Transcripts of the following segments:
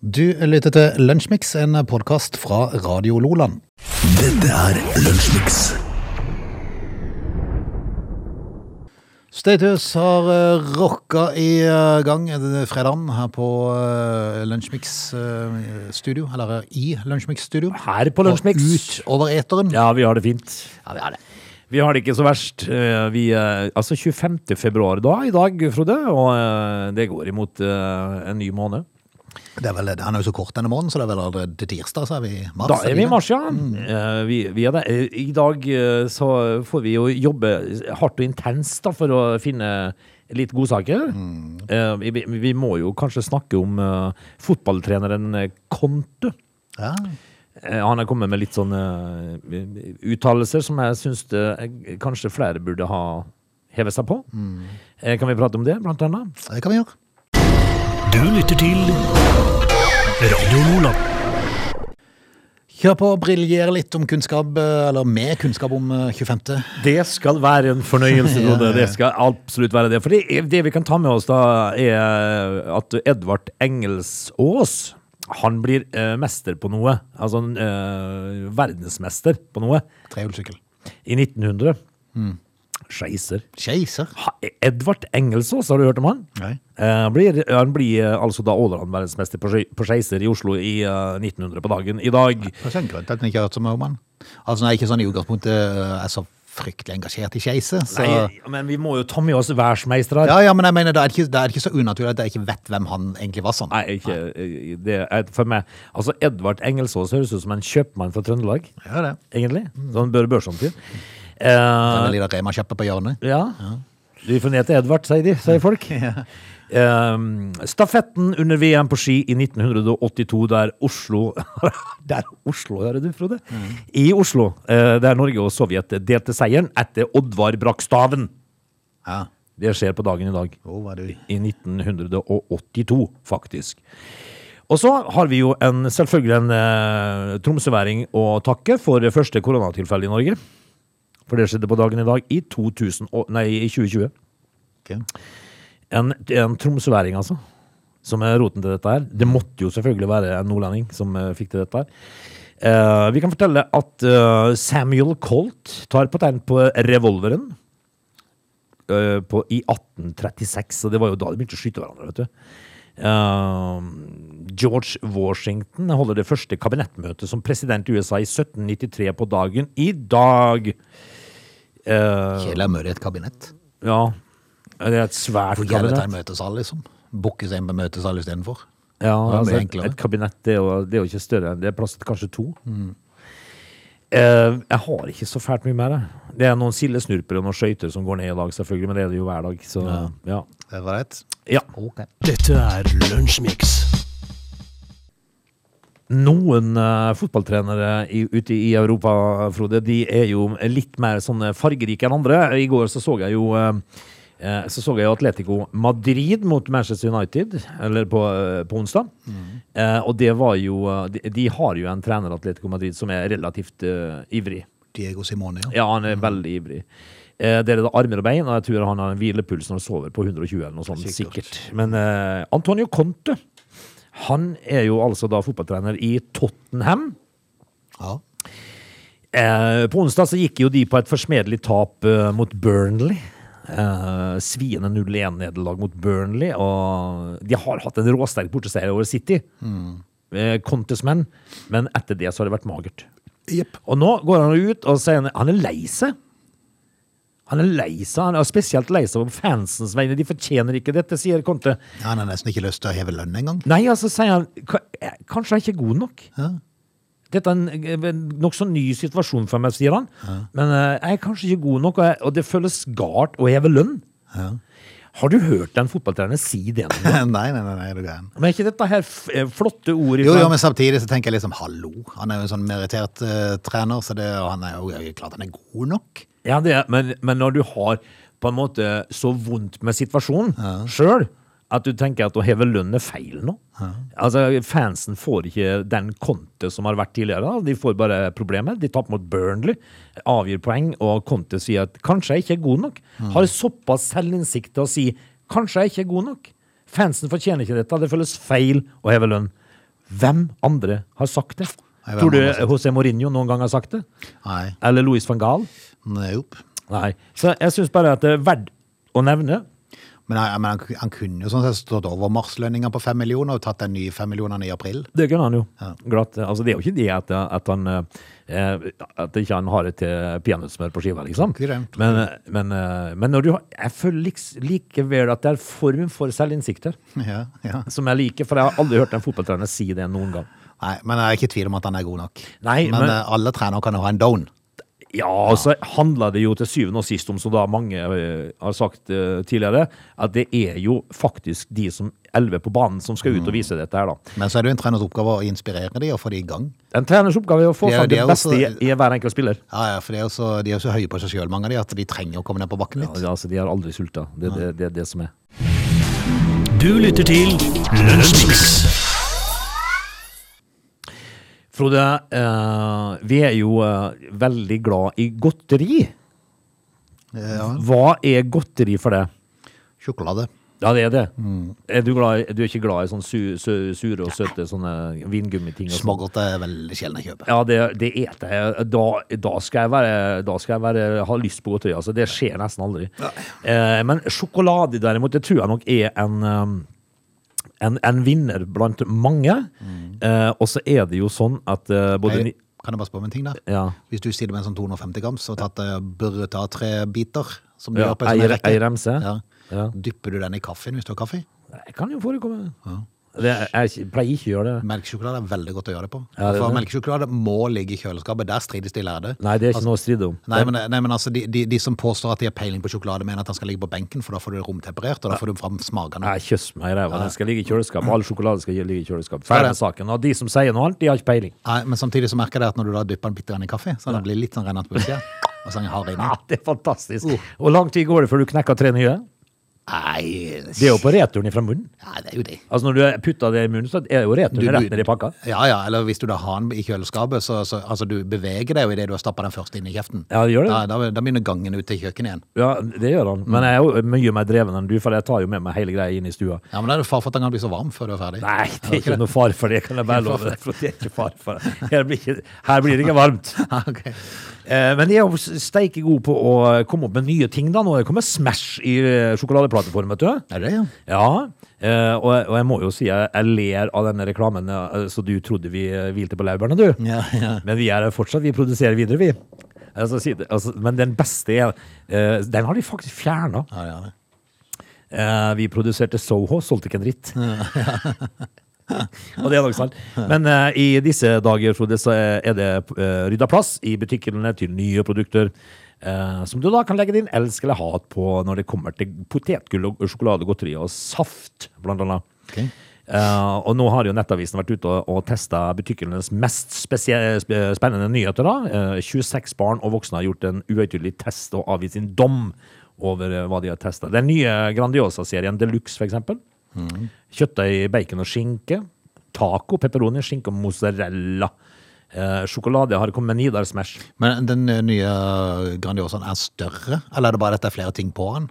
Du lytter til Lunsjmix, en podkast fra Radio Loland. Dette er Lunsjmix. Status har uh, rocka i uh, gang fredagen her på uh, Lunsjmix uh, studio, eller i Lunsjmix studio. Her på Lunsjmix. Og ut over eteren. Ja, vi har det fint. Ja, vi har det. Vi har det ikke så verst. Eh, Vi, eh, altså 25. februar da, i dag, Frode, og eh, det går imot eh, en ny måned. Det er vel, Han er jo så kort denne måneden, så det er vel allerede tirsdag, så er vi i mars. Da er vi i mars, ja. Mm. Vi, vi er det. Eh, I dag eh, så får vi jo jobbe hardt og intenst da, for å finne litt godsaker. Mm. Vi, vi- må jo kanskje snakke om eh, fotballtreneren eh, Conte. Ja. Eh, Han har kommet med litt sånne eh, uttalelser som jeg syns kanskje flere burde ha hevet seg på. Mm. Kan vi prate om det, blant annet? Det kan vi gjøre. Du lytter til Radio Nordland. Kjør på og briljere litt om kunnskap, eh, eller med kunnskap om eh, 25. Det skal være en fornøyelse, Frode. Ja, ja. Det skal absolutt være det. For det, det vi kan ta med oss da, er at Edvard Engelsås han blir eh, mester på noe. Altså eh, verdensmester på noe. Trehjulssykkel. I 1900. Skeiser. Keiser. Ha- Edvard Engelsås, har du hørt om han? Nei. Eh, Han blir, han blir eh, altså da Åland-verdensmester på, skeiser i Oslo i eh, 1900 på dagen i dag. Det er en grunn til at jeg ikke har hørt så mye om han. Altså, jeg ikke sånn i utgangspunktet eh, er så fryktelig engasjert i keiser, så Nei, men vi må jo ta med oss verdensmeistere. Ja, ja, men jeg mener, det er ikke, det er ikke så unaturlig at jeg ikke vet hvem han egentlig var sånn. Nei, ikke Nei. det er for meg Altså, Edvard Engelsås høres ut som en kjøpmann fra Trøndelag, Ja, det. egentlig. Sånn bør børsene er Eh, en liten Rema-kjappe på hjørnet. ja. Du får ned til Edvard, sier de, sier folk. Eh, stafetten under VM på ski i 1982, der Oslo Der Oslo, hører du, Frode? I Oslo, uh, der Norge og Sovjet delte seieren etter Oddvar brakk staven. Ja. Det skjer på dagen i dag. Oh, i 1982, faktisk. Og så har vi jo en, selvfølgelig en uh, tromsøværing å takke for første koronatilfellet i Norge. For det skjedde på dagen i dag i, 2000, nei, i 2020. Okay. En, en tromsøværing, altså. Som er roten til dette her. Det måtte jo selvfølgelig være en nordlending som eh, fikk til dette her. Eh, vi kan fortelle at uh, Samuel Colt tar patent på revolveren uh, på, i 1836, og det var jo da de begynte å skyte hverandre, vet du. Uh, George Washington holder det første kabinettmøtet som president i USA i 1793 på dagen i dag. Eh, Kjell er mør i et kabinett. ja, det er et svært For kabinett. en kabinett. møtesal, liksom. Bukkes seg inn på møtesal istedenfor. Ja, det altså, et, et kabinett det er, jo, det er jo ikke større. Det er plass til kanskje to. Mm. Uh, jeg har ikke så fælt mye mer. jeg. Det er noen sildesnurper og noen skøyter som går ned i dag, selvfølgelig, men det er det jo hver dag. Så ja. Det var rett. ja. Okay. Dette er Lunsjmix. Noen uh, fotballtrenere i, ute i Europa, Frode, de er jo litt mer sånn fargerike enn andre. I går så så jeg jo eh, så så jeg jo Atletico Madrid mot Manchester United, eller på, på onsdag. Eh, og det var jo de, de har jo en trener, Atletico Madrid, som er relativt ivrig. Diego Simone, ja. Ja, han er veldig ivrig. Eh, det er det armer og bein, og jeg tror han har en hvilepuls når han sover på 120 eller noe sånt. Sikkert. Sikkert. Men Antonio Conte, han er jo altså da fotballtrener i Tottenham. ja. Eh, på onsdag så gikk jo de på et forsmedelig tap eh, mot Burnley. Eh, sviende 0-1-nederlag mot Burnley. Og de har hatt en råsterk borteseier over City. Eh, Contes menn. Men etter det så har det vært magert. Yep. Og nå går han ut og sier han han er lei seg. Han er lei seg, han er spesielt lei seg på fansens vegne. De fortjener ikke dette, sier Conte. Ja, Han har nesten ikke lyst til å heve lønn engang. Nei, altså, sier han eh, Kanskje jeg ikke er god nok. Ja. Dette er en, en nokså ny situasjon for meg, sier han. Men eh, jeg er kanskje ikke god nok, og, jeg, og det føles galt å heve lønn. Har du hørt en fotballtrener si det nei, nei, nei, nei, er du gæren. Men er ikke dette her eh, flotte ord Jo, jo, men samtidig så tenker jeg liksom, hallo, han er jo en sånn merittert uh, trener, så det, og han er jo ja, klart han er god nok. Ja, det er, men, men når du har på en måte så vondt med situasjonen sjøl, at du tenker at å heve lønn er feil nå. Altså, Fansen får ikke den Conte som har vært tidligere. De får bare problemer. De taper mot Burnley, avgir poeng, og Conte sier at kanskje jeg ikke er god nok. Har såpass selvinnsikt til å si kanskje jeg ikke er god nok. Fansen fortjener ikke dette. Det føles feil å heve lønn. Hvem andre har sagt det? Nei, Tror du José Mourinho noen gang har sagt det? Nei. Eller Louis van Gaal? Nope. Nei. Så jeg syns bare at det er verdt å nevne. Men, han, men han, han kunne jo sånn sett stått over marslønninga på fem millioner og tatt den nye fem millionene i april. Det kunne han jo. Ja. Glatt. Altså, det er jo ikke det at, at han eh, At ikke han har det til peanøttsmør på skiva, liksom. Men, men, eh, men når du har Jeg føler likevel at det er form for selvinnsikter Ja, ja. som jeg liker, for jeg har aldri hørt en fotballtrener si det noen gang. Nei, men jeg er ikke i tvil om at han er god nok. Nei, men, men- eh, alle trenere kan jo ha en down. Ja, altså handler det jo til syvende og sist om, som da mange eh, har sagt eh, tidligere, at det er jo faktisk de som elleve på banen som skal ut og vise dette her, da. Men så er det jo en treners oppgave å inspirere de og få de i gang. En treners oppgave er å få fram de det er beste i, også- i hver enkelt spiller. Ja, ja, for de er jo så, de er så høye på seg sjøl, mange av de, at de trenger å komme ned på bakken litt. Ja, altså, de har aldri sulta. Det er det, det, er det som er. Du lytter til Lunsjmix. Frode, eh, vi er jo eh, veldig glad i godteri. Ja, Hva er godteri for deg? sjokolade. Ja, det er det. Mm. Er du, glad, i- du er ikke glad i sånne su, su, sure og søte sånne vingummiting? og sånn? Smågodt er veldig sjelden jeg kjøper. Ja, det, det eter jeg. Da, da skal jeg, være, da skal jeg være, ha lyst på godteri. Altså, det skjer nesten aldri. Eh, men sjokolade derimot, det tror jeg nok er en, um, en, en vinner blant mange. Eh, og så er det jo sånn at eh, både Hei, Kan jeg bare spørre om en ting der? ja, Hvis du sitter med en sånn 250 grams og tatt eh, bør ta tre biter, som du ja, gjør på en sånn rekke, remse. ja. Ja. dypper du den i kaffen hvis du har kaffe? Det kan jo forekomme. Det, jeg pleier ikke å gjøre det. Melkesjokolade er veldig godt å gjøre det på. Ja, det For det. melkesjokolade må ligge i kjøleskapet. Der strides de lærde. Nei, det er ikke noe å stride om. Nei, men, nei, men altså, de, de, de som påstår at de har peiling på sjokolade, mener at den skal ligge på benken, for da får du det romtemperert, og da får du fram smakene. Nei, kjøss meg i ræva. Den skal ligge i kjøleskapet. All sjokolade skal ligge i kjøleskapet. Ferdig med saken. Og de som sier noe annet, de har ikke peiling. Nei, men samtidig så merker jeg at når du da dypper den bitte grann i kaffe, så den blir litt sånn rennende på utsida, og så den inni. Ja, det er fantastisk. Hvor lang tid går det før du knekker tre nye? Nei, Det er jo på returen ifra munnen. ja, det er jo det. Altså Når du putter det i munnen, så er det jo returen Du- rett ned i pakka. Ja, ja, eller hvis du da har den i kjøleskapet, så, så altså, du beveger deg jo idet du har stappa den først inn i kjeften. Ja, det gjør det. Da, da, da begynner gangen ut til kjøkkenet igjen. Ja, det gjør han. Men jeg er jo mye mer dreven enn du, for jeg tar jo med meg hele greia inn i stua. Ja, men da er det far for at den kan bli så varm før du er ferdig. Nei, det er ikke noe far for det, kan jeg bare love deg. For det er ikke far for det. Her blir, ikke, her blir det ikke varmt. Ja, ok. Eh, Men de er jo steike gode på å komme opp med nye ting da. Nå er det kommet Smash i eh, sjokoladeplateform, vet du. Er det, ja? Ja, eh, og, og jeg må jo si jeg, jeg ler av denne reklamen, eh, så du trodde vi eh, hvilte på laurbærene, du. Ja, ja. Men vi er fortsatt, vi produserer videre, vi. Altså, altså, men den beste er eh, Den har de faktisk fjerna. Ja, ja. Eh, vi produserte Soho, solgte ikke en dritt. Og det er nok sant. Men uh, i disse dager, Frode, så er det uh, rydda plass i butikkene til nye produkter. Uh, som du da kan legge din elsk eller hat på når det kommer til potetgull og sjokolade, godteri og saft, blant annet. Okay. Uh, og nå har jo Nettavisen vært ute og, og testa butikkenes mest spennende nyheter. da. Uh, 26 barn og voksne har gjort en uhøytidelig test og avgitt sin dom over uh, hva de har testa. Den nye Grandiosa-serien Deluxe, for eksempel. Kjøttdeig, bacon og skinke. Taco, pepperoni, skinke og mozzarella. Eh, sjokolade har kommet med Nidar Smash. Men den eh, nye Grandiosaen er større, eller er det bare at det er flere ting på den?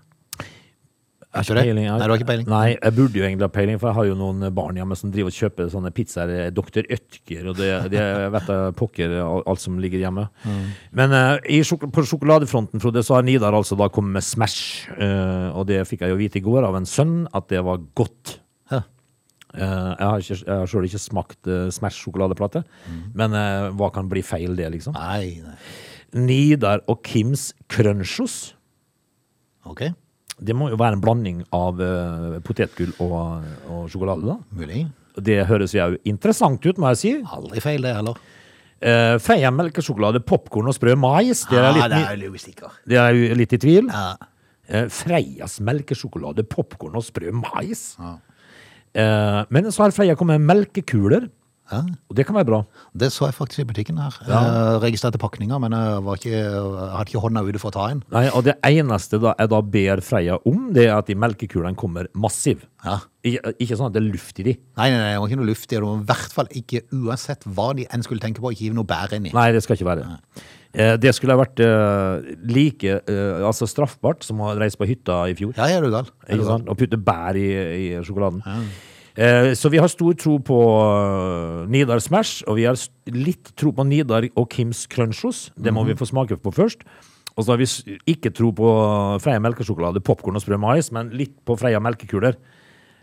Er ikke det? Peiling, Nei, du har ikke peiling? Nei, jeg burde jo egentlig ha peiling, for jeg har jo noen barn hjemme som driver og kjøper sånne pizzaer, eh, Dr. Ødker, og det, det vet jeg pokker alt som ligger hjemme. Mm. Men uh, på sjokoladefronten, Frode, så har Nidar altså da kommet med Smash, Uh, og det fikk jeg jo vite i går av en sønn, at det var godt. Eh, jeg har, ikke, jeg har selv ikke smakt uh, Smash sjokoladeplate, Mm. men uh, hva kan bli feil det, liksom? Nei, nei. Nidar og Kims Crunchos. Ok, Det må jo være en blanding av uh, potetgull og, og sjokolade, da. mulig. Det høres jo interessant ut, må jeg si. Aldri feil det heller. Uh, Feia melkesjokolade, popkorn og sprø mais. Det er, Ah, det er jo usikker. det er jo litt i tvil. Ja. Uh, Freias melkesjokolade, popkorn og sprø mais. Ja. Uh, men så har Freia kommet med melkekuler, Ja. og det kan være bra. Det så jeg faktisk i butikken her. Jeg registrerte pakninga, men jeg, var ikke, jeg hadde ikke hånda ute for å ta en. Nei, og det eneste da jeg da ber Freia om, det er at de melkekulene kommer massiv. Ja. Ikke, ikke sånn at det er luft i de. Nei, nei, nei, det var ikke noe luft i det. Det i hvert fall ikke, uansett hva de enn skulle tenke på, ikke hive noe bær inn i. Nei, det skal ikke være. Eh, det skulle ha vært eh, like eh, altså straffbart som å reise på hytta i fjor. Ja, ja, er du gal. Er du gal? sant? Og putte bær i, i sjokoladen. Eh, så vi har stor tro på eh, Nidar Smash, og vi har litt tro på Nidar og Kims Crunchos. Det må vi få smake på først. Og så har vi ikke tro på Freia melkesjokolade, popkorn og sprø mais, men litt på Freia melkekuler.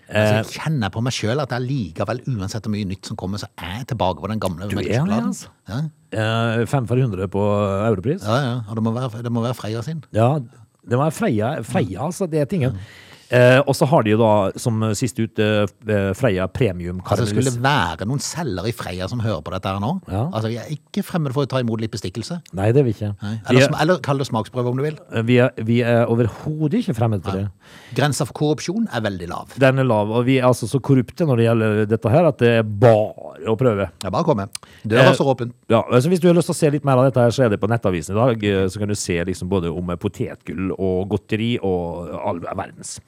Altså, jeg kjenner på meg sjøl at jeg likevel, uansett hvor mye nytt som kommer, så er jeg tilbake på den gamle Du melkesjokoladen. altså. Ja, Eh, fem for 100 på europris. ja, ja. Og det må være, det må være Freia sin. Ja, det var Freia, Freia altså, det er tingen. Eh, og så har de jo da, som sist ute, eh, Freia Premium Altså, det skulle det være noen selgere i Freia som hører på dette her nå. Ja. Altså, Vi er ikke fremmede for å ta imot litt bestikkelse. Nei, det vil vi ikke. Eller, Vi er, eller kall det smaksprøve, om du vil. vi er, vi er overhodet ikke fremmede for det. Grensa for korrupsjon er veldig lav. Den er lav, og vi er altså så korrupte når det gjelder dette her, at det er bare å prøve. Er bare å komme. Døra Eh, står åpen. Ja, altså Hvis du har lyst til å se litt mer av dette, her, så er det på Nettavisen i dag. eh, Så kan du se liksom både om potetgull og godteri og all verdens.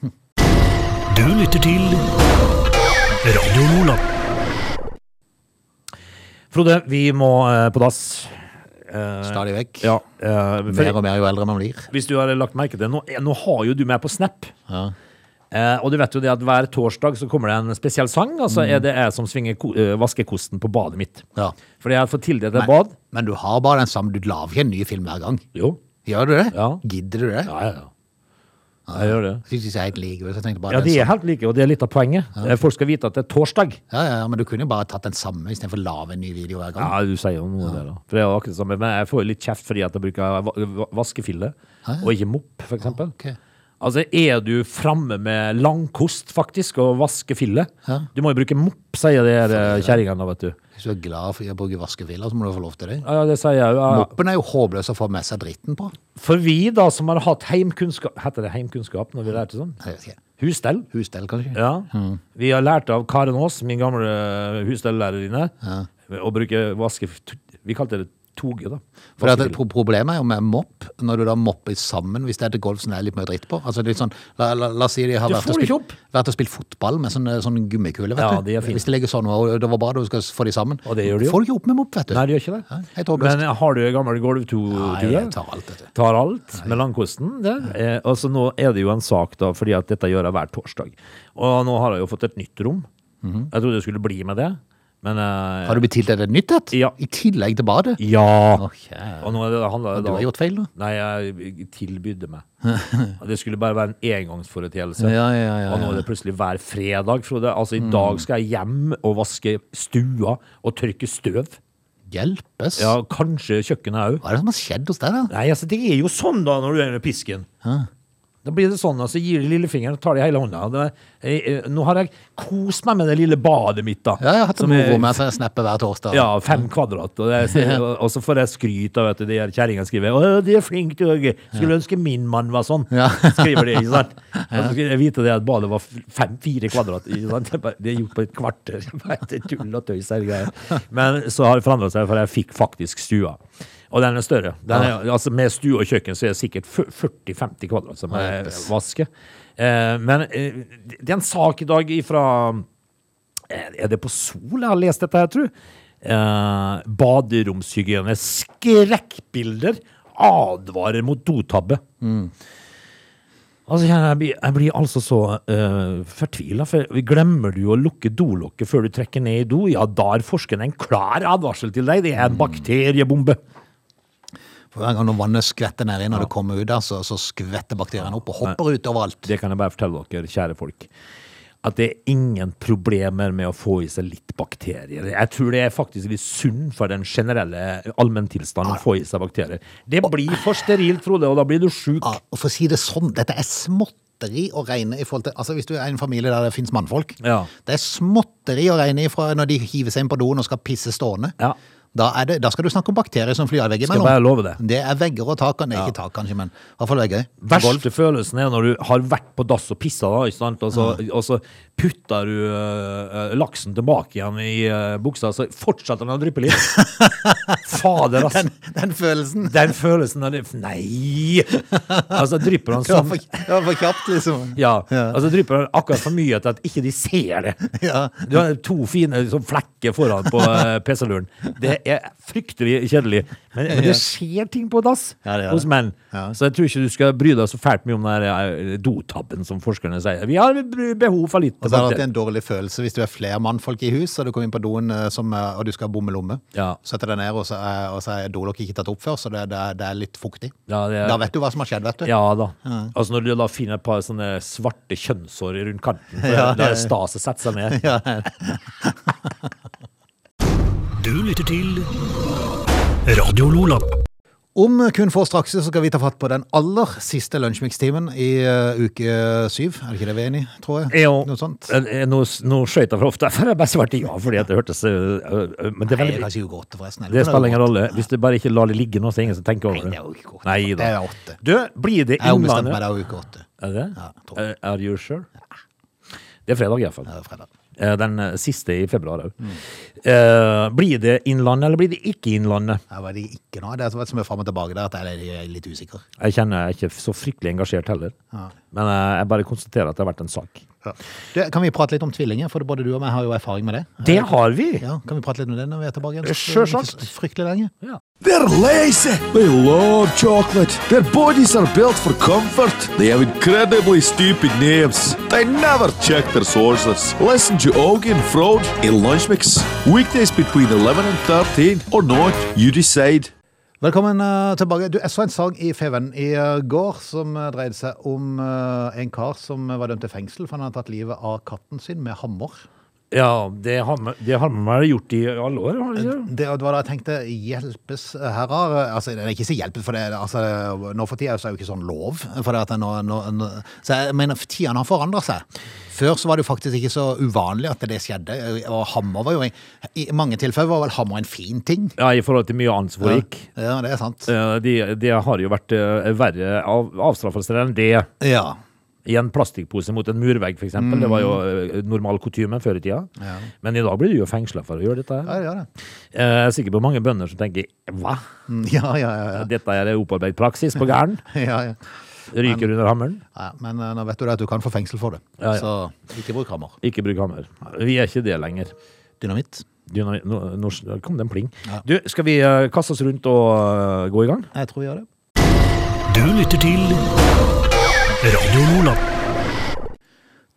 Du lytter til Radio Nordland. Frode, vi må eh, på dass. Eh, Stadig vekk. ja, eh, for, Mer og mer jo eldre man blir. Hvis du har lagt merke til det, nå, nå har jo du meg på Snap. Ja. Eh, og du vet jo det at hver torsdag så kommer det en spesiell sang. Altså er det jeg som svinger ko eh, vaskekosten på badet mitt. Ja. Fordi jeg har fått tildelt et bad. men du har bare den samme. Du lager ikke en ny film hver gang. Jo. Gjør du det? Ja. Gidder du det? Ja, ja, ja. Jeg gjør det. Synes de er helt like så Jeg tenkte bare Ja, de er helt like, og det er litt av poenget. Eh, Folk skal vite at det er torsdag. ja, ja, men du kunne jo bare tatt den samme istedenfor å lage en ny video hver gang. Ja, du sier jo noe der, da. For det er akkurat det samme. Men jeg får jo litt kjeft fordi at jeg bruker vaskefille, ja, og ikke mopp, for eksempel. Okay. Altså, er du framme med langkost, faktisk, og vaskefille? Ja. Du må jo bruke mopp, sier de eh, kjerringene, vet du. Hvis du er glad for å bruke vaskefiler, så må du få lov til det. Ja, det sier jeg jo. Ja. Moppen er jo håpløs å få med seg dritten på. For vi da, som har hatt heimkunnskap Heter det heimkunnskap når vi lærte sånn? Jeg vet ikke. Husstell. Husstell, kanskje? Ja. Vi har lært av Karen Aas, min gamle husstelllærerinne, å bruke vaske... Vi kalte det toge, da. For at det, Problemet er jo med mopp, når du da mopper sammen hvis det er til golf som det er litt mye dritt på. Altså det er litt sånn, la, la, la oss si de har vært og, spilt, vært og spilt fotball med sånne, sånne gummikuler, vet Ja, du. de. Hvis det ligger sånn, og det var bra da du skal få de sammen. Og det gjør de jo. Får du ikke opp med mopp, vet du. Nei, det gjør ikke det. Ja. Men har du gammel gammel Nei, jeg tar alt, vet du. Tar alt med langkosten. Det. Eh, altså nå er det jo en sak, da, fordi at dette gjør jeg hver torsdag. Og nå har jeg jo fått et nytt rom. Jeg trodde det skulle bli med det, men eh, Har du blitt tildelt et nytt et? Ja. I tillegg til badet? Ja! Og nå er det, han, da, Du har gjort feil, da. Nei, jeg tilbydde meg. Det skulle bare være en engangsforeteelse. Ja, ja, ja, ja. Og nå er det plutselig hver fredag, Frode. Altså, i dag skal jeg hjem og vaske stua og tørke støv. Hjelpes. Ja, kanskje kjøkkenet òg. Hva er det som har skjedd hos deg, da? Nei, altså, det er jo sånn da når du er under pisken. Da blir det sånn, og så gir de lillefingeren og tar de hele hånda. Det, eh, eh, nå har jeg kost meg med det lille badet mitt, da. Ja, jeg har hatt det moro med å snappe hver torsdag. Ja, fem kvadrat. Og, det, og, så får jeg skryt av at de kjerringa skriver Å, de er flinke du òg'. Skulle ønske min mann var sånn. Skriver de, ikke sant? Og så skulle jeg vite det at badet var fem, fire kvadrat. Ikke sant? Det er gjort på et kvarter. Det er tull og tøys hele greia. Men så har det forandret seg, for jeg fikk faktisk stua. Og den er større. Den er, altså Med stue og kjøkken så er det sikkert 40-50 kvadrat som er vaske. Eh, men eh, det er en sak i dag ifra er det på Sol jeg har lest dette, jeg tror? Eh, baderomshygiene. Skrekkbilder advarer mot dotabbe. Altså, jeg, blir, jeg blir altså så uh, fortvila, for glemmer du å lukke dolokket før du trekker ned i do, ja, da er forskeren en klar advarsel til deg. Det er en bakteriebombe. For hver gang når vannet skvetter ned inn, og det kommer ut der, så, så skvetter bakteriene opp og hopper ut overalt. Det kan jeg bare fortelle dere, kjære folk. At det er ingen problemer med å få i seg litt bakterier. Jeg tror det er faktisk litt sunn for den generelle allmenntilstanden å få i seg bakterier. Det blir for sterilt, Frode, og da blir du sjuk. Ja, og for å si det sånn, dette er småtteri å regne i forhold til Altså Hvis du er en familie der det finnes mannfolk, Ja. det er småtteri å regne ifra når de hiver seg inn på doen og skal pisse stående. Ja. Da, det, da skal du snakke om bakterier som flyr Skal bare love det. Det er vegger og tak. Ikke tak, kanskje, men i hvert fall vegger. Verste følelsen er når du har vært på dass og pissa, da? Og, så, og så putter du øh, laksen tilbake igjen i uh, buksa, så fortsetter den å dryppe litt. Fader, altså. Den, den følelsen. Den følelsen av det Nei! Altså, drypper han sånn det var for kjapt, liksom. Ja. Ja. Altså, drypper han akkurat for mye til at ikke de ser det. Ja. Du har to fine sånn, flekker foran på eh, PC-luren. Det er fryktelig kjedelig. Men, men det skjer ting på dass Ja, hos menn. Så jeg tror ikke du skal bry deg så fælt mye om den eh, dotabben som forskerne sier. Vi har behov for litt. Og så er det en dårlig følelse hvis du er flere mannfolk i hus, og du kommer inn på doen eh, som, og du skal ha bommelomme. Ja. Setter deg ned, og så og så er Dolok ikke tatt opp før, så det, det, er- det er litt fuktig. Ja, det er- Da vet du hva som har skjedd, vet du. Ja da. Altså Når du da finner et par sånne svarte kjønnsår rundt kanten, da Ja, da ja, er staset setter seg ned. Ja. Du lytter til Radio Lola. Om kun få straks så skal vi ta fatt på den aller siste lunsjmikstimen i uh, uke syv. Er det ikke det vi er enige, tror jeg? Jo. Noe sånt. Eh, Nå, nå skøyt jeg for ofte, for jeg bare svarte ja, fordi at det hørtes øh, Men det, er Nei, veldig, kanskje uke åtte, forresten. det spiller ingen rolle. Hvis du bare ikke lar det ligge nå, så er det ingen som tenker over det Nei, det. er jo ikke. Nei Det er åtte. Du, blir det Innlandet? Jeg har ombestemt meg, det er uke åtte. Er det? Ja, tror jeg. Eh, Are you sure? Det er fredag, iallfall. Det er fredag. Den eh, siste i februar òg. Mm. blir det Innlandet, eller blir det ikke Innlandet? Var det ikke nå. Det er så mye fram og tilbake der at jeg er litt usikker. Jeg kjenner jeg er ikke så fryktelig engasjert heller. Men eh, jeg bare konstaterer at det har vært en sak. Du, kan vi prate litt om tvillinger? For både du og meg har jo erfaring med det. Det har vi! Ja, Kan vi prate litt om det når vi er tilbake igjen? Sjølsagt. Fryktelig lenge. They're lazy. They love chocolate. Their bodies are built for comfort. They have incredibly stupid names. They never check their sources. Listen to Augie and Frode in Lunch. Weekdays between 11 and 13 or not, you decide. Velkommen eh, tilbake. Du, jeg så en sang i Feven i eh, går som eh, dreide seg om en kar som var dømt til fengsel for han hadde tatt livet av katten sin med hammer. Ja, det har det har man vel gjort i alle år, har det ikke? Det, det var da jeg tenkte hjelpes herrer. Altså, det er ikke så hjelpes, for det, altså, nå for tida er det jo ikke sånn lov. Det nå, nå, nå, så jeg mener, tidene har forandret seg. Før så var det jo faktisk ikke så uvanlig at det skjedde. Og hammer var jo i, i mange tilfeller var vel hammer en fin ting. Ja, i forhold til mye annet som foregikk. Ja, det er sant. Det De, de har jo vært eh, verre av, avstraffelser enn det. Ja. I en plastikkpose mot en murvegg, f.eks. eksempel Det var jo eh, normal kutyme før i tida. Ja. Men i dag blir du jo fengsla for å gjøre dette. Ja, her. det. Eh, Jeg er sikker på mange bønder som tenker hva? Mm, Ja, ja, ja. ja. Dette er opparbeidet praksis på gæren. ja, ja. Ryker under hammeren. ja men eh, nå vet du det at du kan få fengsel for det. Ja, ja. Så ikke bruk hammer. Ikke bruk hammer. Vi er ikke det lenger. Dynamitt. Dynamitt. nå, nå, kom det en pling. Ja. Du, skal vi kaste oss rundt og gå i gang? Jeg tror vi gjør det. Du lytter til Radio Nordland.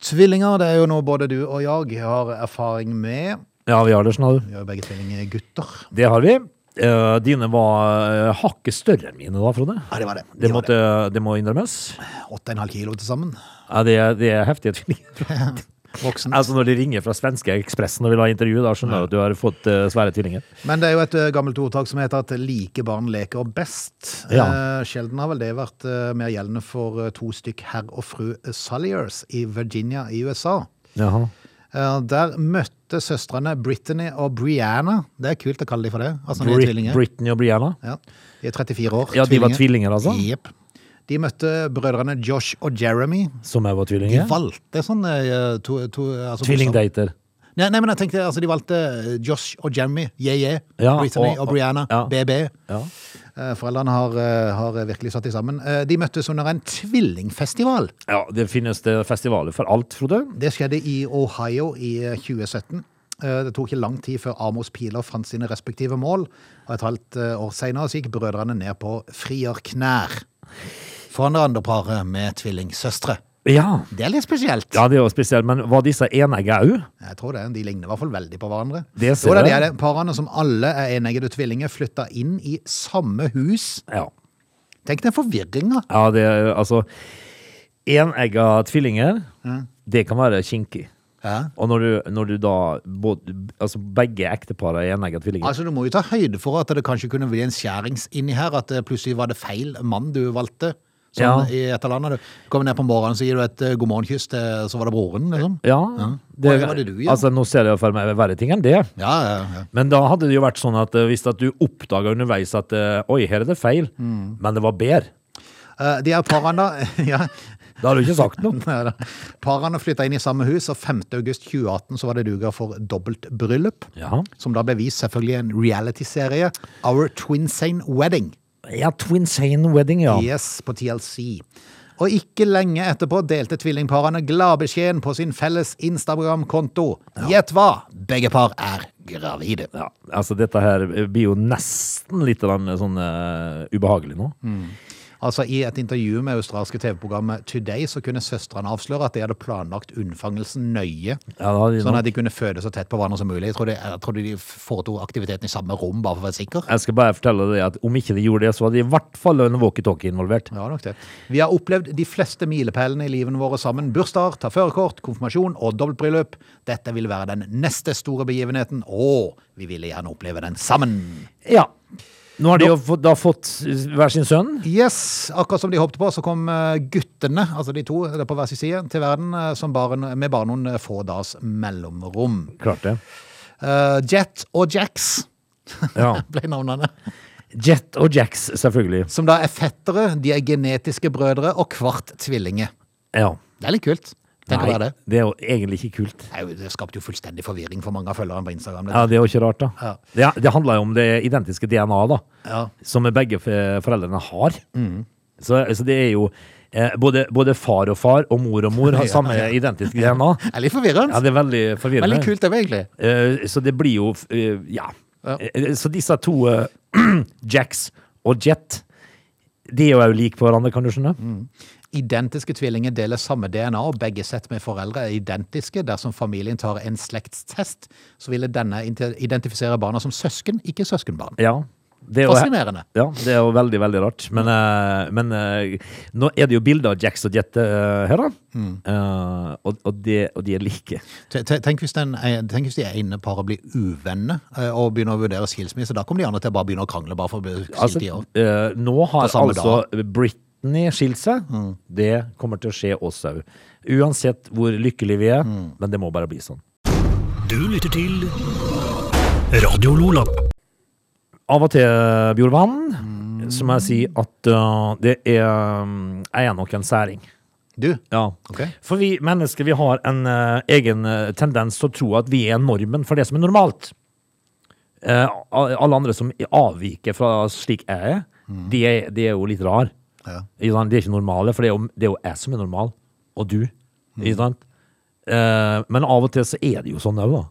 Tvillinger, det er jo noe både du og jeg har erfaring med. Ja, vi har det, skjønner du. Vi er jo begge tvillinggutter. Det har vi. Uh, dine var uh, hakket større enn mine, da, Frode. Ja, det var det. Det, måtte, det må innrømmes. 8,5 kilo til sammen. Ja, det, er- det er heftige tvillinger. Voksen. altså Når de ringer fra svenske Ekspressen og vil ha intervju, da skjønner du at du har fått uh, svære tvillinger. Men det er jo et uh, gammelt ordtak som heter at like barn leker best. Ja. Uh, sjelden har vel det vært mer gjeldende for to stykk herr og fru Salliers i Virginia i USA. Jaha. Der møtte søstrene Brittany og Brianna. Det er kult å kalle de for det. Altså, de Brit tvillinger. Britney og Brianna. Ja, de er 34 år. Ja, de var tvillinger, altså? Jepp. De møtte brødrene Josh og Jeremy. Som jeg var De valgte sånn eh, to, to, altså, Tvillingdater. Nei, nei, men jeg tenkte, altså, de valgte eh, Josh og Jeremy, yeah, yeah. Ja, Brittany og- og, Brianna, ja. BB. Ja. Eh, Foreldrene har, har virkelig satt de sammen. De møttes under en tvillingfestival. ja, det finnes det festivaler for alt, Frode. Det skjedde i Ohio i eh, 2017. Eh, Det tok ikke lang tid før Amos piler fant sine respektive mål, og et halvt år senere gikk brødrene ned på frierknær. Foran det andre paret med tvillingsøstre. Ja. Det er litt spesielt. ja, det er jo spesielt. Men var disse enegge òg? Jeg tror det, De ligner i hvert fall veldig på hverandre. Det ser det de er det. Parene som alle er eneggede tvillinger, flytta inn i samme hus. Ja. Tenk den forvirringa. ja, det er altså Enegga tvillinger, det kan være kinkig. Ja. Og når du, når du da både, Altså begge ektepar er enegga tvillinger. Altså, Du må jo ta høyde for at det kanskje kunne bli en skjærings inni her. At plutselig var det feil mann du valgte. Sånn Ja. i et eller annet. Du kommer ned på morgenen så gir du et uh, god morgenkyss til Så var det broren, liksom. ja, Hva var det du? Altså, nå ser jeg for meg verre ting enn det. Ja, ja, ja. Men da hadde det jo vært sånn at eh, hvis at du oppdaga underveis at eh, oi, her er det feil, Mm. men det var bedre. Uh, De er parene da Ja. Da har du ikke sagt noe. Parene flytta inn i samme hus, og 5. august 2018 så var det duga for dobbeltbryllup. Ja. Som da ble vist selvfølgelig en reality-serie. Our Twinsane Wedding. Ja, Twinsane Wedding, ja. Yes, på TLC. Og ikke lenge etterpå delte tvillingparene gladbeskjeden på sin felles Instagram-konto. Gjett hva? Begge par er gravide. ja. Altså, dette her blir jo nesten litt sånn uh, ubehagelig nå. Altså I et intervju med australske TV-programmet Today så kunne søstrene avsløre at de hadde planlagt unnfangelsen nøye. Ja, de Sånn at de kunne føde så tett på hverandre som mulig. Jeg trodde, jeg trodde de foretok aktiviteten i samme rom, bare for å være sikker. Jeg skal bare fortelle deg at om ikke de gjorde det, så var det i hvert fall en walkietalkie involvert. Ja, nok det. Vi har opplevd de fleste milepælene i livene våre sammen. Bursdager, ta førerkort, konfirmasjon og dobbeltbryllup. Dette vil være den neste store begivenheten, og vi ville gjerne oppleve den sammen. Ja. Nå har de jo fått, da fått hver sin sønn. Yes, akkurat som de håpte på, så kom eh, guttene, altså de to på hver sin side, til verden eh, som bare, med bare noen eh, få dagers mellomrom. Klart det. Uh, Jet og Jax Ja. ble navnene. Jet og Jax, selvfølgelig. Som da er fettere, de er genetiske brødre og kvart tvillinger. Ja. Det er litt kult. Tenk å være det. det er jo egentlig ikke kult. Det, er det skapte jo fullstendig forvirring for mange av følgerne på Instagram. Ja, Det er jo ikke rart, da. Ja. Det, det handler jo om det identiske DNA, da. Ja. Som begge foreldrene har. Så, så det er jo eh, både, både far og far og mor og mor har Ja, samme identiske DNA. Det er litt forvirrende. Ja, det er veldig forvirrende. Veldig kult, det, egentlig. Eh, så det blir jo eh, ja. Ja. Eh, Så disse to eh, Jax og Jet, de er jo like på hverandre, kan du skjønne? Identiske tvillinger deler samme DNA, og begge sett med foreldre er identiske. Dersom familien tar en slektstest, så ville denne identifisere barna som søsken, ikke søskenbarn. Ja. Det er jo, Fascinerende. ja, det er jo veldig, veldig rart. Men, eh, men eh, nå er det jo bilder av Jax og Jet eh, her, da. Mm. Uh, og, og, de, og de er like. Te- te- Tenk hvis, den, er- tenk hvis de ene paret blir uvenner og begynner å vurdere skilsmisse. Da kommer de andre til å bare begynne å krangle bare for å bli skilt Altså, i år. eh, nå har altså dag. altså Britney skilt seg. Mm. Det kommer til å skje oss òg. Uansett hvor lykkelige vi er. Mm. Men det må bare bli sånn. Du lytter til Radio Lola. Av og til, Bjorvann, Mm. så må jeg si at uh, det er um, Jeg er nok en særing. Du, Ja. Okay. For vi mennesker vi har en uh, egen uh, tendens til å tro at vi er normen for det som er normalt. Uh, alle andre som avviker fra slik jeg er, de, er de er jo litt rar. Ja. Ikke sant? De er ikke normale, for det er, jo, det er jo jeg som er normal. Og du. Ikke sant? Uh, men av og til så er det jo sånn òg, da.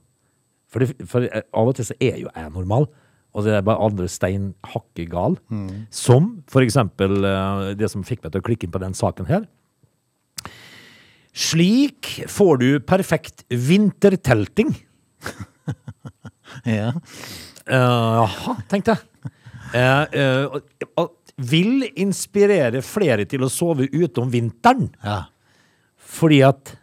For, det, for uh, av og til så er jo jeg normal. Og det er bare andre stein hakke gal. Som for eksempel uh, det som fikk meg til å klikke inn på den saken her. Slik får du perfekt vintertelting. Ja. Uh, Jaha, tenkte jeg. Uh, uh, vil inspirere flere til å sove ute om vinteren. ja. Fordi at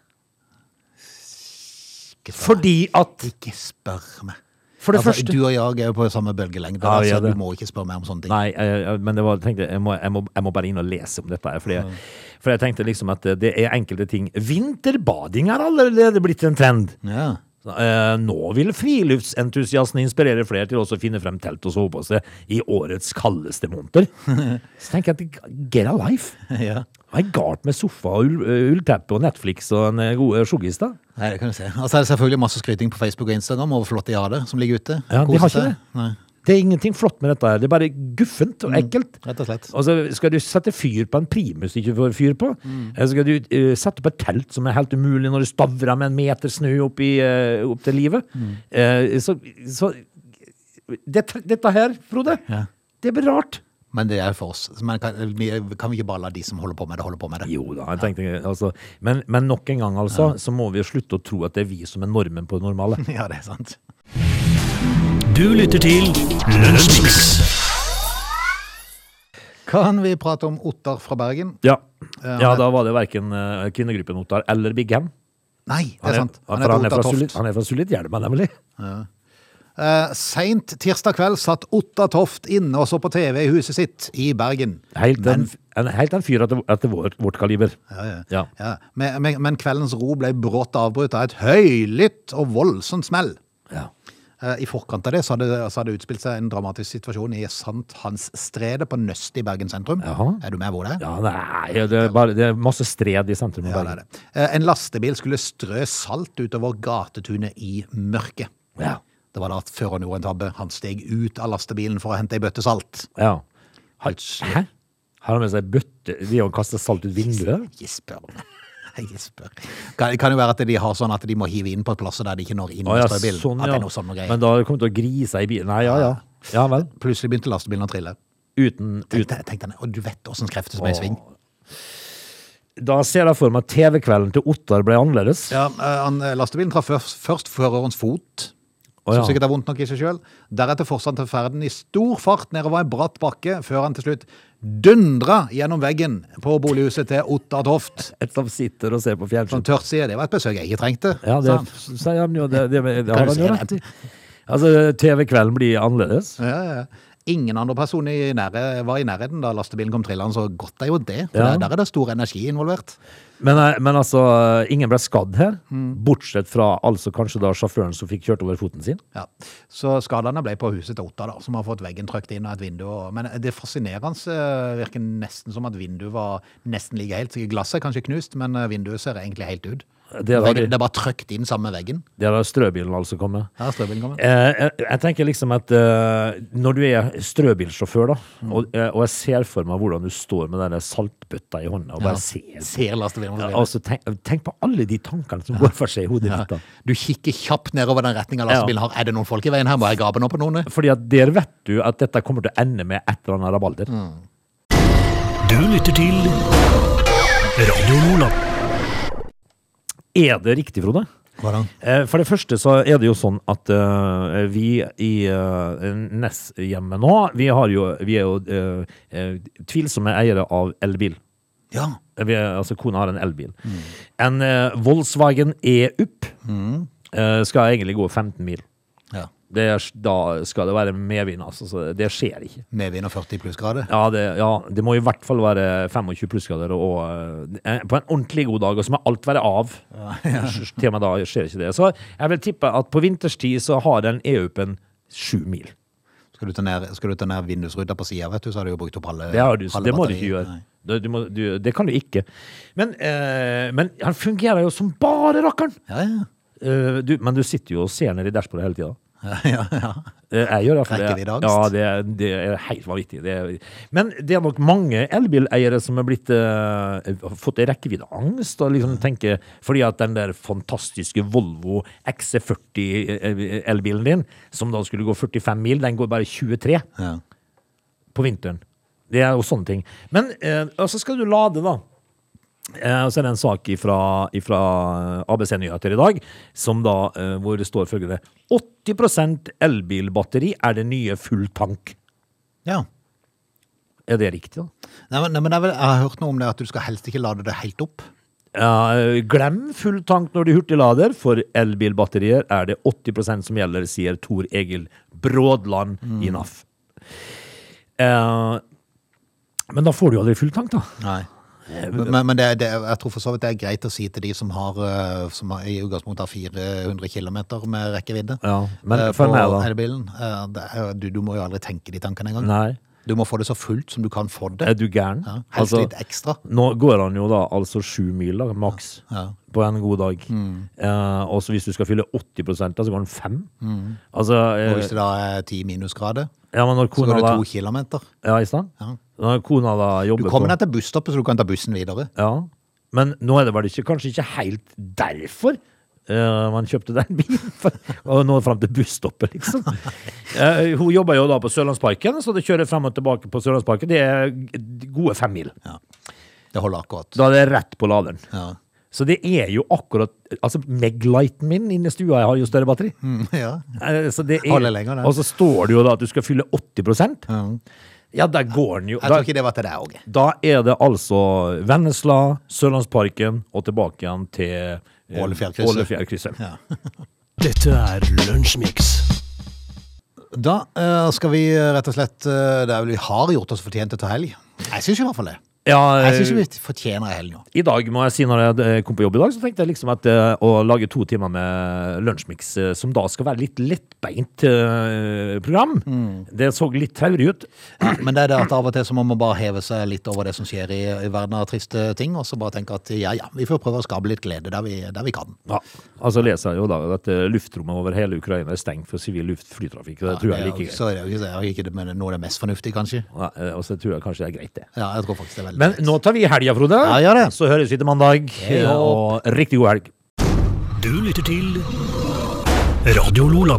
Fordi at ikke spør meg. For det Altså, første Du og jeg er jo på samme bølgelengde, Ja, vi så er du må ikke spørre meg om sånne ting. Nei, eh, men det var, tenkte, jeg, jeg, må, jeg, må, jeg må bare inn og lese om dette. Fordi, jeg- For jeg tenkte liksom at det er enkelte ting Vinterbading er allerede blitt en trend. Ja. Eh, nå vil friluftsentusiasten inspirere flere til også å finne frem telt og sovepose i årets kaldeste måneder. Så tenker jeg at get a life. ja. Hva er galt med sofa og eh, ullteppe og Netflix og en eh, god sjoggis, da? Nei, det kan du se. Og så er det selvfølgelig masse skryting på Facebook og Instagram over flott de har det, som ligger ute. Ja, de har ikke det. Nei, Det er ingenting flott med dette her. Det er bare guffent og ekkelt. rett og slett. Og så skal du sette fyr på en primus du ikke får fyr på. Eller skal du uh, sette opp et telt som er helt umulig når du stavrer med en meter snø opp, i, uh, opp til livet. Eh, så så det, dette her, Frode, Ja. det blir rart. Men det er for oss. Men kan, kan vi ikke bare la de som holder på med det, holde på med det? Jo da, jeg tenkte altså, men, men nok en gang, altså, så må vi slutte å tro at det er vi som er normen på det normale. Ja, det er sant. Du lytter til Lunsjmix. Kan vi prate om Ottar fra Bergen? Ja, Ja, ja da var det verken uh, kvinnegruppen Ottar eller Big Ham. Nei, det er sant. han, er, for han er fra Sulit- Toft. han er fra Sulitjelma, nemlig. Uh, Seint tirsdag kveld satt Otta Toft inne og så på TV i huset sitt i Bergen. Helt en, en, helt en fyr etter, etter vår, vårt kaliber. Ja, ja. Ja. Ja, men, men, men kveldens ro ble brått avbrutt av et høylytt og voldsomt smell. Eh, I forkant av det så hadde, så hadde det utspilt seg en dramatisk situasjon i Sankthansstredet på Nøst i Bergen sentrum. Jaha. Er du med hvor det er? Ja, nei, det er, bare, det er masse stred i sentrum. av Ja, det Bergen. er det. Eh, En lastebil skulle strø salt utover gatetunet i mørket. Ja. Det var da at føreren gjorde en tabbe. Han steg ut av lastebilen for å hente ei bøtte salt. Ja. Hæ? Har han med seg bøtte Vi har kastet salt ut vinduet? Ikke spør meg. Ikke spør. Kan, kan jo være at de har sånn at de må hive inn på plasser der de ikke når inn Å med ja, sånn, At det ja. er noe sånn greier. Men da har du til å grise i bilen. Nei, ja, ja. Ja vel. Plutselig begynte lastebilen å trille. Uten, Tenk uten. deg, tenk deg, og du vet åssen krefter som er i sving. Da ser jeg for meg TV-kvelden til Ottar ble annerledes. Ja, eh, han, eh, Lastebilen traff først, først førerens fot, Å, som sikkert er vondt nok i seg sjøl. Deretter fortsatte ferden i stor fart nedover en bratt bakke, før han til slutt dundra gjennom veggen på bolighuset til Ottar Toft. Et som sitter og ser på Som fjernsyn. tørt sier, det var et besøk jeg ikke trengte. Ja, det sier han jo. Det, det, det, det han jo det? Altså, TV-kvelden blir annerledes. Ja, ja, ja. Ingen andre personer i nære, var i nærheten da lastebilen kom trillende, så godt er jo det. For Ja. der, der er det stor energi involvert. Men, eh, men altså, ingen ble skadd her. Mm. Bortsett fra altså kanskje da sjåføren som fikk kjørt over foten sin. Ja. Så skadene ble på huset til Otta, da, som har fått veggen trøkt inn og et vindu. og- Men det fascinerende eh, virker nesten som at vinduet var nesten like helt. Så Glasset er kanskje knust, men eh, vinduet ser egentlig helt ut. Det er, Veggen, det er bare trøkt inn sammen med veggen. er da strøbilen altså kommer. Er strøbilen kommer. Eh, jeg, jeg tenker liksom at eh, når du er strøbilsjåfør, da, Mm. og, eh, og jeg ser for meg hvordan du står med denne saltbøtta i hånda og bare Ja. ser Ser lastebilen. Ja, altså, tenk, tenk på alle de tankene som går for seg i hodet Ja. ditt. da. Du kikker kjapt nedover den retninga lastebilen har. Er det noen folk i veien her? Må jeg gape nå på noen? Fordi at der vet du at dette kommer til å ende med et eller annet rabalder. Mm. Du lytter til Radio Lola. Er det riktig, Frode? Eh, For det første så er det jo sånn at uh, vi i uh, Ness-hjemmet nå, vi, har jo, vi er jo eh, eh, tvilsomme eiere av elbil. Ja. Vi altså kona har en elbil. En uh, Volkswagen E-Up eh, skal egentlig gå 15 mil. ja. Det er, da skal det være medvind, altså. Så det skjer ikke. Medvind og 40 plussgrader. Ja det, ja, det må i hvert fall være 25 plussgrader og eh, på en ordentlig god dag, og så må alt være av. Til og med da skjer ikke det. Så jeg vil tippe at på vinterstid så har den E-Up-en sju mil. Skal du ta ned, skal du ta ned vindusruta på sida, vet du, så har du jo brukt opp halve Det, du, halve det må du ikke gjøre. Du må, du, det kan du ikke. Men, eh, men han fungerer jo som bare rakkeren! Ja, ja. Uh, men du sitter jo og ser ned i dashbordet hele tida. Ja, ja. Eh, Jeg gjør for det- Ja, det, det er helt vanvittig. Det er, men det er nok mange elbileiere som har blitt, uh, fått rekkeviddeangst. Og liksom tenker, fordi at den der fantastiske Volvo XC40-elbilen din, som da skulle gå 45 mil, den går bare 23 ja. på vinteren. Det er jo sånne ting. Men uh, så skal du lade, da. Eh, og så er det en sak fra ABC Nyheter i dag, som da, eh, hvor det står følgende 80% elbilbatteri er det nye full tank. ja. Er det riktig, da? Nei, men, nei, men vel, jeg har hørt noe om det at du skal helst ikke lade det helt opp. Ja, eh, glem full tank når du hurtiglader. For elbilbatterier er det 80% som gjelder, sier Tor Egil Brådland i NAF. Eh, men da får du jo aldri full tank, da. Nei. Men, men det, det, jeg tror for så vidt det er greit å si til de som har, eh, som har i utgangspunktet har 400 km med rekkevidde Ja, men eh, for på meg, da. elbilen. Eh, det er, du, du må jo aldri tenke de tankene engang. Nei. Du må få det så fullt som du kan få det. Er du gæren? Ja, helst Altså, litt ekstra. Nå går han jo da altså sju miler maks, Ja. på en god dag. Mm. Eh, og så hvis du skal fylle 80 da, så går han fem. Altså, Og eh, hvis det da er ti minusgrader, ja, men når så går det to kilometer. Ja, i stand? Ja. Når kona da Du jobber kommer deg til busstoppet, så du kan ta bussen videre. Ja, men nå er det vel ikke, kanskje ikke helt derfor eh, man kjøpte den bilen. For, og nå fram til busstoppet, liksom. Uh, hun jobber jo da på Sørlandsparken, så det kjører frem og tilbake på Sørlandsparken. Det er gode fem mil. Det holder akkurat. Da er det rett på laderen. Ja. Så det er jo akkurat Altså, Meglighten min inne i stua har jo større batteri. Mm, ja. Eh, Så det er, lenger, og så står det jo da at du skal fylle 80 Ja. Ja, der går den jo. Jeg tror ikke det var til deg, òg. da er det altså Vennesla, Sørlandsparken og tilbake igjen til Ålefjellkrysset. Ålefjellkrysset. Ja. Dette er Lunsjmix. Da uh, skal vi eh, rett og slett uh, Det er vel vi har gjort oss fortjent til helg. Jeg syns i hvert fall det. Ja, Jeg syns eh, vi fortjener en helg nå. I dag må jeg si når jeg eh, kom på jobb i dag, så tenkte jeg liksom at eh, å lage to timer med lunsjmix, eh, som da skal være litt lettbeint eh, program, det så litt traurig ut. Ja, men det er det at av og til så må man bare heve seg litt over det som skjer i, i verden av triste ting, og så bare tenke at ja ja, vi får prøve å skape litt glede der vi, der vi kan. Ja, altså leser jeg jo da at eh, luftrommet over hele Ukraina er stengt for sivil luftflytrafikk. og Det tror jeg det er like greit. Så er det jo ikke, det ikke det, noe av det mest fornuftige, kanskje. Ja, eh, og så tror jeg kanskje det er greit, det. Ja, jeg tror faktisk det er veldig Men nå tar vi helga, Frode. Ja, gjør det. Så høres vi til mandag. Hei. Og riktig god helg. Du lytter til Radio Lola.